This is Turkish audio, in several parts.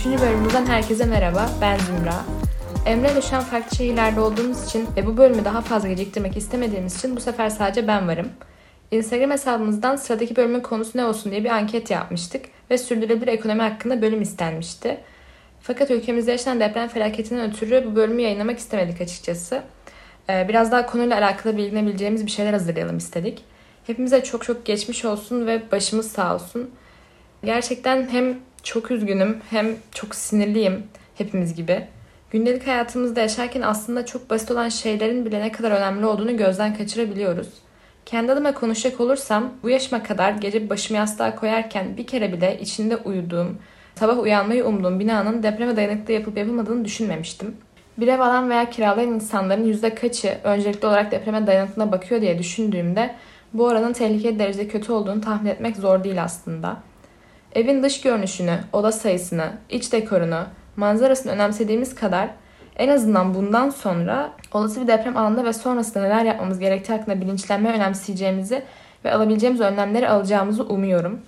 Üçüncü bölümümüzden herkese merhaba, ben Zümra. Emre ile şu an farklı şehirlerde olduğumuz için ve bu bölümü daha fazla geciktirmek istemediğimiz için bu sefer sadece ben varım. Instagram hesabımızdan sıradaki bölümün konusu ne olsun diye bir anket yapmıştık ve sürdürülebilir ekonomi hakkında bölüm istenmişti. Fakat ülkemizde yaşanan deprem felaketinden ötürü bu bölümü yayınlamak istemedik açıkçası. Ee, biraz daha konuyla alakalı bilgilenebileceğimiz bir şeyler hazırlayalım istedik. Hepimize çok çok geçmiş olsun ve başımız sağ olsun. Gerçekten hem çok üzgünüm hem çok sinirliyim hepimiz gibi. Gündelik hayatımızda yaşarken aslında çok basit olan şeylerin bile ne kadar önemli olduğunu gözden kaçırabiliyoruz. Kendi adıma konuşacak olursam bu yaşıma kadar gece başımı yastığa koyarken bir kere bile içinde uyuduğum, sabah uyanmayı umduğum binanın depreme dayanıklı yapıp yapılmadığını düşünmemiştim. Bir ev alan veya kiralayan insanların yüzde kaçı öncelikli olarak depreme dayanıklılığına bakıyor diye düşündüğümde bu oranın tehlikeli derecede kötü olduğunu tahmin etmek zor değil aslında. Evin dış görünüşünü, oda sayısını, iç dekorunu, manzarasını önemsediğimiz kadar en azından bundan sonra olası bir deprem alanında ve sonrasında neler yapmamız gerektiği hakkında bilinçlenme önemseyeceğimizi ve alabileceğimiz önlemleri alacağımızı umuyorum.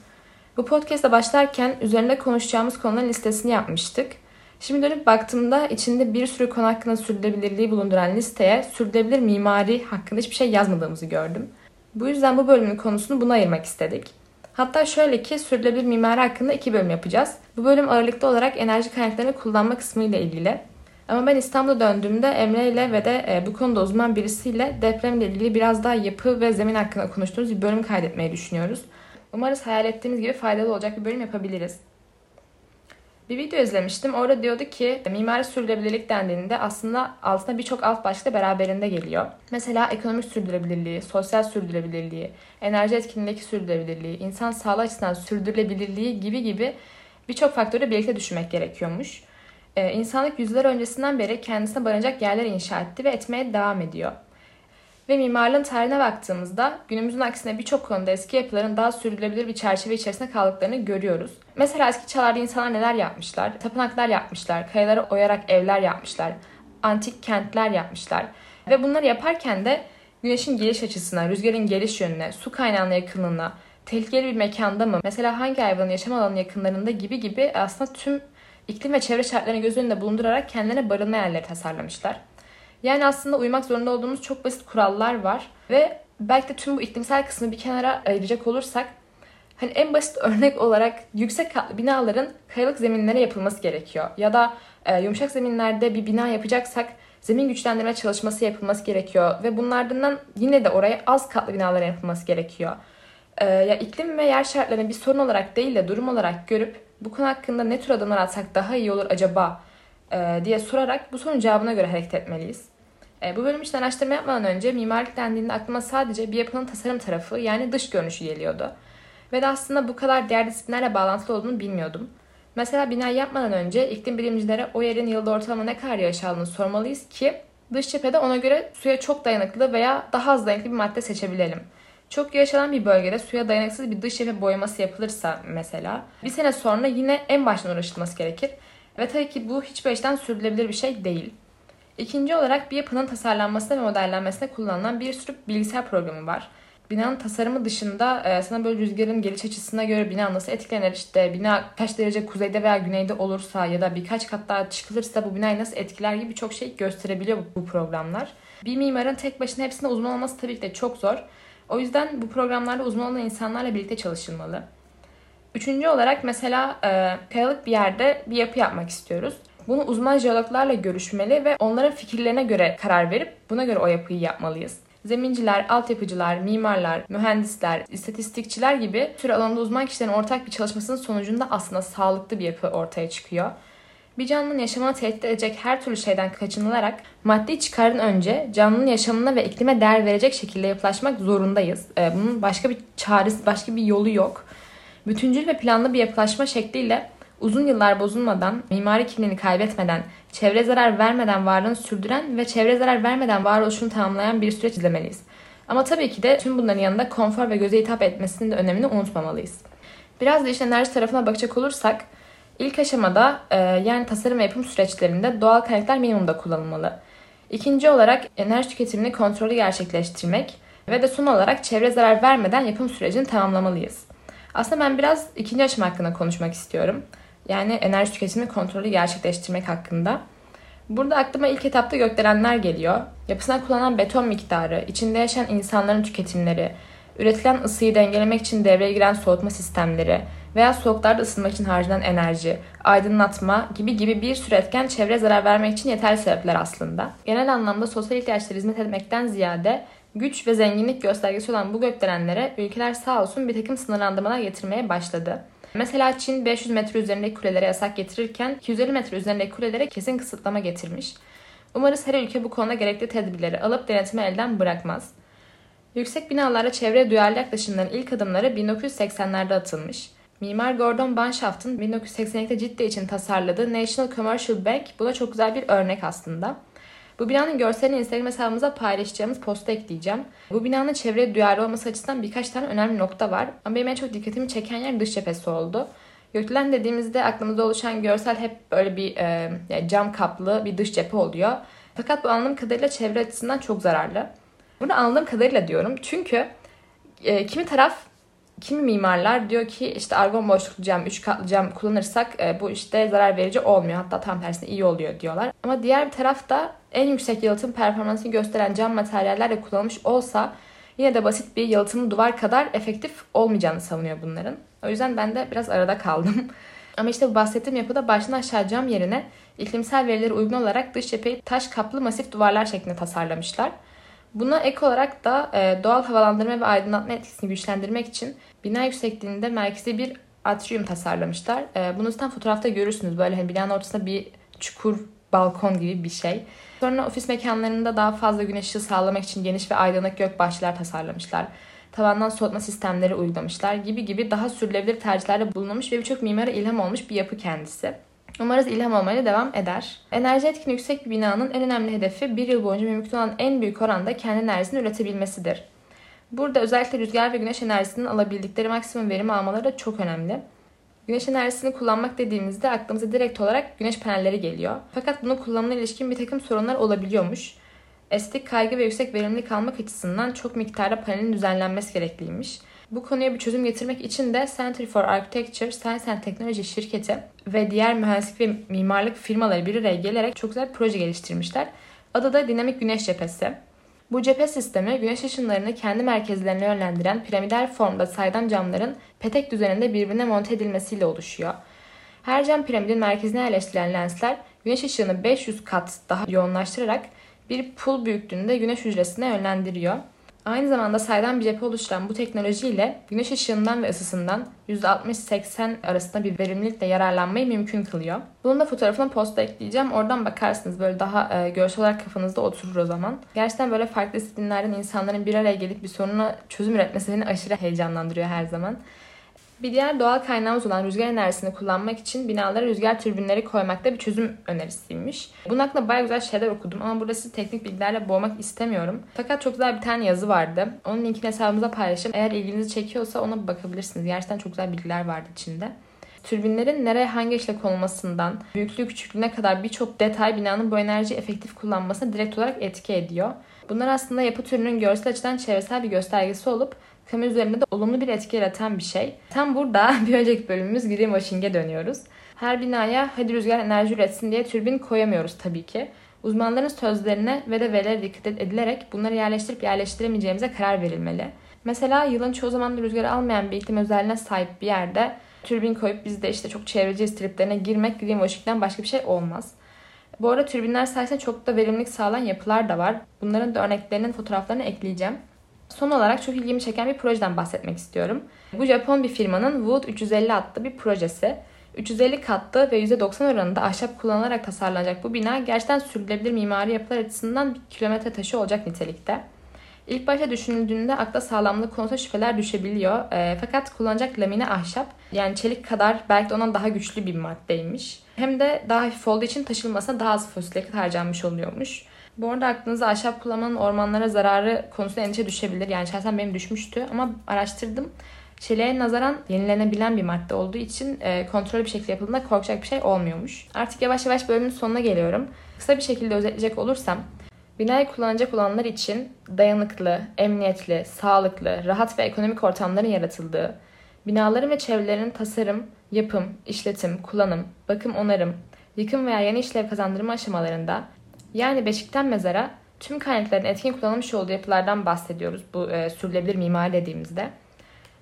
Bu podcast'a başlarken üzerinde konuşacağımız konuların listesini yapmıştık. Şimdi dönüp baktığımda içinde bir sürü konu hakkında sürdürülebilirliği bulunduran listeye sürdürülebilir mimari hakkında hiçbir şey yazmadığımızı gördüm. Bu yüzden bu bölümün konusunu buna ayırmak istedik. Hatta şöyle ki sürdürülebilir mimari hakkında iki bölüm yapacağız. Bu bölüm ağırlıklı olarak enerji kaynaklarını kullanma kısmı ile ilgili. Ama ben İstanbul'a döndüğümde Emre ile ve de e, bu konuda uzman birisiyle depremle ilgili biraz daha yapı ve zemin hakkında konuştuğumuz bir bölüm kaydetmeyi düşünüyoruz. Umarız hayal ettiğimiz gibi faydalı olacak bir bölüm yapabiliriz. Bir video izlemiştim. Orada diyordu ki mimari sürdürülebilirlik dendiğinde aslında altına birçok alt başlık beraberinde geliyor. Mesela ekonomik sürdürülebilirliği, sosyal sürdürülebilirliği, enerji etkinliğindeki sürdürülebilirliği, insan sağlığı açısından sürdürülebilirliği gibi gibi birçok faktörü birlikte düşünmek gerekiyormuş. Ee, insanlık yüzyıllar öncesinden beri kendisine barınacak yerler inşa etti ve etmeye devam ediyor. Ve mimarlığın tarihine baktığımızda günümüzün aksine birçok konuda eski yapıların daha sürdürülebilir bir çerçeve içerisinde kaldıklarını görüyoruz. Mesela eski çağlarda insanlar neler yapmışlar? Tapınaklar yapmışlar, kayaları oyarak evler yapmışlar, antik kentler yapmışlar. Ve bunları yaparken de güneşin geliş açısına, rüzgarın geliş yönüne, su kaynağına yakınlığına, tehlikeli bir mekanda mı, mesela hangi hayvanın yaşam alanı yakınlarında gibi gibi aslında tüm iklim ve çevre şartlarını göz önünde bulundurarak kendilerine barınma yerleri tasarlamışlar. Yani aslında uymak zorunda olduğumuz çok basit kurallar var ve belki de tüm bu iklimsel kısmı bir kenara ayıracak olursak hani en basit örnek olarak yüksek katlı binaların kayalık zeminlere yapılması gerekiyor. Ya da e, yumuşak zeminlerde bir bina yapacaksak zemin güçlendirme çalışması yapılması gerekiyor ve bunlardan yine de oraya az katlı binaların yapılması gerekiyor. E, ya iklim ve yer şartlarını bir sorun olarak değil de durum olarak görüp bu konu hakkında ne tür adımlar atsak daha iyi olur acaba e, diye sorarak bu sorunun cevabına göre hareket etmeliyiz. E, bu bölüm için araştırma yapmadan önce mimarlık dendiğinde aklıma sadece bir yapının tasarım tarafı yani dış görünüşü geliyordu. Ve de aslında bu kadar diğer disiplinlerle bağlantılı olduğunu bilmiyordum. Mesela bina yapmadan önce iklim bilimcilere o yerin yılda ortalama ne kadar yağış aldığını sormalıyız ki dış cephede ona göre suya çok dayanıklı veya daha az dayanıklı bir madde seçebilelim. Çok yağış alan bir bölgede suya dayanıksız bir dış cephe boyaması yapılırsa mesela bir sene sonra yine en baştan uğraşılması gerekir. Ve tabii ki bu hiçbir açıdan sürdürülebilir bir şey değil. İkinci olarak bir yapının tasarlanmasında ve modellenmesinde kullanılan bir sürü bilgisayar programı var. Binanın tasarımı dışında e, sana böyle rüzgarın geliş açısına göre bina nasıl etkilenir işte bina kaç derece kuzeyde veya güneyde olursa ya da birkaç kat daha çıkılırsa bu binayı nasıl etkiler gibi çok şey gösterebiliyor bu, bu programlar. Bir mimarın tek başına hepsinde uzman olması tabii ki de çok zor. O yüzden bu programlarda uzman olan insanlarla birlikte çalışılmalı. Üçüncü olarak mesela e, kayalık bir yerde bir yapı yapmak istiyoruz. Bunu uzman jeologlarla görüşmeli ve onların fikirlerine göre karar verip buna göre o yapıyı yapmalıyız. Zeminciler, altyapıcılar, mimarlar, mühendisler, istatistikçiler gibi tür alanda uzman kişilerin ortak bir çalışmasının sonucunda aslında sağlıklı bir yapı ortaya çıkıyor. Bir canlının yaşamını tehdit edecek her türlü şeyden kaçınılarak maddi çıkarın önce canlının yaşamına ve iklime değer verecek şekilde yapılaşmak zorundayız. Ee, bunun başka bir çaresi, başka bir yolu yok. Bütüncül ve planlı bir yapılaşma şekliyle uzun yıllar bozulmadan, mimari kimliğini kaybetmeden, çevre zarar vermeden varlığını sürdüren ve çevre zarar vermeden varoluşunu tamamlayan bir süreç izlemeliyiz. Ama tabii ki de tüm bunların yanında konfor ve göze hitap etmesinin de önemini unutmamalıyız. Biraz da işte enerji tarafına bakacak olursak, ilk aşamada e, yani tasarım ve yapım süreçlerinde doğal kaynaklar minimumda kullanılmalı. İkinci olarak enerji tüketimini kontrollü gerçekleştirmek ve de son olarak çevre zarar vermeden yapım sürecini tamamlamalıyız. Aslında ben biraz ikinci aşama hakkında konuşmak istiyorum. Yani enerji tüketimi kontrolü gerçekleştirmek hakkında. Burada aklıma ilk etapta gökdelenler geliyor. Yapısına kullanılan beton miktarı, içinde yaşayan insanların tüketimleri, üretilen ısıyı dengelemek için devreye giren soğutma sistemleri veya soğuklarda ısınmak için harcanan enerji, aydınlatma gibi gibi bir sürü etken çevreye zarar vermek için yeterli sebepler aslında. Genel anlamda sosyal ihtiyaçlara hizmet etmekten ziyade güç ve zenginlik göstergesi olan bu gökdelenlere ülkeler sağ olsun bir takım sınırlandırmalar getirmeye başladı. Mesela Çin 500 metre üzerindeki kulelere yasak getirirken 250 metre üzerindeki kulelere kesin kısıtlama getirmiş. Umarız her ülke bu konuda gerekli tedbirleri alıp denetimi elden bırakmaz. Yüksek binalara çevreye duyarlı yaklaşımların ilk adımları 1980'lerde atılmış. Mimar Gordon Banshaft'ın 1982'de Cidde için tasarladığı National Commercial Bank buna çok güzel bir örnek aslında. Bu binanın görselini Instagram hesabımıza paylaşacağımız posta ekleyeceğim. Bu binanın çevreye duyarlı olması açısından birkaç tane önemli nokta var. Ama benim en çok dikkatimi çeken yer dış cephesi oldu. Gökdelen dediğimizde aklımızda oluşan görsel hep böyle bir e, yani cam kaplı bir dış cephe oluyor. Fakat bu anladığım kadarıyla çevre açısından çok zararlı. Bunu anladığım kadarıyla diyorum. Çünkü e, kimi taraf kimi mimarlar diyor ki işte argon boşluklu cam, üç katlı cam kullanırsak e, bu işte zarar verici olmuyor. Hatta tam tersine iyi oluyor diyorlar. Ama diğer bir tarafta en yüksek yalıtım performansını gösteren cam materyallerle kullanılmış olsa yine de basit bir yalıtımlı duvar kadar efektif olmayacağını savunuyor bunların. O yüzden ben de biraz arada kaldım. Ama işte bu bahsettiğim yapıda baştan aşağı cam yerine iklimsel verilere uygun olarak dış cepheyi taş kaplı masif duvarlar şeklinde tasarlamışlar. Buna ek olarak da e, doğal havalandırma ve aydınlatma etkisini güçlendirmek için bina yüksekliğinde merkezi bir atrium tasarlamışlar. E, bunu zaten fotoğrafta görürsünüz. Böyle hani binanın ortasında bir çukur balkon gibi bir şey. Sonra ofis mekanlarında daha fazla güneş ışığı sağlamak için geniş ve aydınlık gök bahçeler tasarlamışlar. Tavandan soğutma sistemleri uygulamışlar gibi gibi daha sürülebilir tercihlerde bulunmuş ve birçok mimara ilham olmuş bir yapı kendisi. Umarız ilham olmaya devam eder. Enerji etkin yüksek bir binanın en önemli hedefi bir yıl boyunca mümkün olan en büyük oranda kendi enerjisini üretebilmesidir. Burada özellikle rüzgar ve güneş enerjisinin alabildikleri maksimum verimi almaları da çok önemli. Güneş enerjisini kullanmak dediğimizde aklımıza direkt olarak güneş panelleri geliyor. Fakat bunun kullanımına ilişkin bir takım sorunlar olabiliyormuş. Estetik kaygı ve yüksek verimlilik almak açısından çok miktarda panelin düzenlenmesi gerekliymiş. Bu konuya bir çözüm getirmek için de Center for Architecture, Science and Technology şirketi ve diğer mühendislik ve mimarlık firmaları bir araya gelerek çok güzel bir proje geliştirmişler. Adı da dinamik güneş cephesi. Bu cephe sistemi güneş ışınlarını kendi merkezlerine yönlendiren piramidal formda saydam camların petek düzeninde birbirine monte edilmesiyle oluşuyor. Her cam piramidin merkezine yerleştirilen lensler güneş ışığını 500 kat daha yoğunlaştırarak bir pul büyüklüğünde güneş hücresine yönlendiriyor. Aynı zamanda saydam bir cephe oluşturan bu teknolojiyle güneş ışığından ve ısısından %60-80 arasında bir verimlilikle yararlanmayı mümkün kılıyor. Bunun da fotoğrafını posta ekleyeceğim. Oradan bakarsınız. Böyle daha e, görsel olarak kafanızda oturur o zaman. Gerçekten böyle farklı disiplinlerden insanların bir araya gelip bir soruna çözüm üretmesi beni aşırı heyecanlandırıyor her zaman. Bir diğer doğal kaynağımız olan rüzgar enerjisini kullanmak için binalara rüzgar türbinleri koymakta bir çözüm önerisiymiş. Bunun hakkında bayağı güzel şeyler okudum ama burada sizi teknik bilgilerle boğmak istemiyorum. Fakat çok güzel bir tane yazı vardı. Onun linkini hesabımıza paylaşayım. Eğer ilginizi çekiyorsa ona bakabilirsiniz. Gerçekten çok güzel bilgiler vardı içinde. Türbinlerin nereye hangi işle konulmasından, büyüklüğü küçüklüğüne kadar birçok detay binanın bu enerjiyi efektif kullanmasına direkt olarak etki ediyor. Bunlar aslında yapı türünün görsel açıdan çevresel bir göstergesi olup kamu üzerinde de olumlu bir etki yaratan bir şey. Tam burada bir önceki bölümümüz greenwashing'e dönüyoruz. Her binaya hadi rüzgar enerji üretsin diye türbin koyamıyoruz tabii ki. Uzmanların sözlerine ve de verilere dikkat edilerek bunları yerleştirip yerleştiremeyeceğimize karar verilmeli. Mesela yılın çoğu zaman rüzgar almayan bir iklim özelliğine sahip bir yerde türbin koyup bizde işte çok çevreci triplerine girmek greenwashing'den başka bir şey olmaz. Bu arada türbinler sayesinde çok da verimlilik sağlayan yapılar da var. Bunların da örneklerinin fotoğraflarını ekleyeceğim. Son olarak çok ilgimi çeken bir projeden bahsetmek istiyorum. Bu Japon bir firmanın Wood 350 adlı bir projesi. 350 katlı ve %90 oranında ahşap kullanılarak tasarlanacak bu bina gerçekten sürdürülebilir mimari yapılar açısından bir kilometre taşı olacak nitelikte. İlk başta düşünüldüğünde akla sağlamlık konusunda şüpheler düşebiliyor. E, fakat kullanacak lamine ahşap yani çelik kadar belki de ondan daha güçlü bir maddeymiş. Hem de daha hafif olduğu için taşınmasına daha az fosil yakıt harcanmış oluyormuş. Bu arada aklınıza ahşap kullanmanın ormanlara zararı konusunda endişe düşebilir. Yani şahsen benim düşmüştü ama araştırdım. Çeliğe nazaran yenilenebilen bir madde olduğu için e, kontrollü bir şekilde yapıldığında korkacak bir şey olmuyormuş. Artık yavaş yavaş bölümün sonuna geliyorum. Kısa bir şekilde özetleyecek olursam, binayı kullanacak olanlar için dayanıklı, emniyetli, sağlıklı, rahat ve ekonomik ortamların yaratıldığı, binaların ve çevrelerinin tasarım, yapım, işletim, kullanım, bakım onarım, yıkım veya yeni işlev kazandırma aşamalarında yani beşikten mezara tüm kaynakların etkin kullanılmış olduğu yapılardan bahsediyoruz bu e, sürülebilir mimari dediğimizde.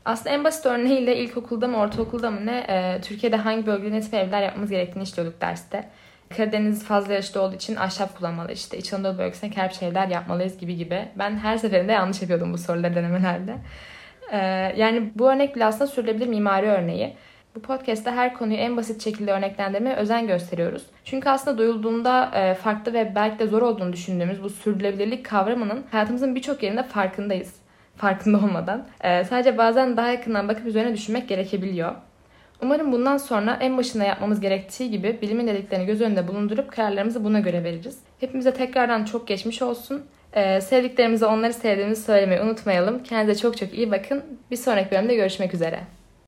Aslında en basit örneğiyle ilkokulda mı ortaokulda mı ne e, Türkiye'de hangi bölgede ne tip evler yapmamız gerektiğini işliyorduk derste. Karadeniz fazla yaşlı olduğu için ahşap kullanmalı işte. İç Anadolu bölgesine kerpiç evler yapmalıyız gibi gibi. Ben her seferinde yanlış yapıyordum bu soruları denemelerde. E, yani bu örnek bile aslında sürülebilir mimari örneği. Bu podcast'te her konuyu en basit şekilde örneklendirmeye özen gösteriyoruz. Çünkü aslında duyulduğunda e, farklı ve belki de zor olduğunu düşündüğümüz bu sürdürülebilirlik kavramının hayatımızın birçok yerinde farkındayız. Farkında olmadan. E, sadece bazen daha yakından bakıp üzerine düşünmek gerekebiliyor. Umarım bundan sonra en başında yapmamız gerektiği gibi bilimin dediklerini göz önünde bulundurup kararlarımızı buna göre veririz. Hepimize tekrardan çok geçmiş olsun. Ee, sevdiklerimize onları sevdiğimizi söylemeyi unutmayalım. Kendinize çok çok iyi bakın. Bir sonraki bölümde görüşmek üzere.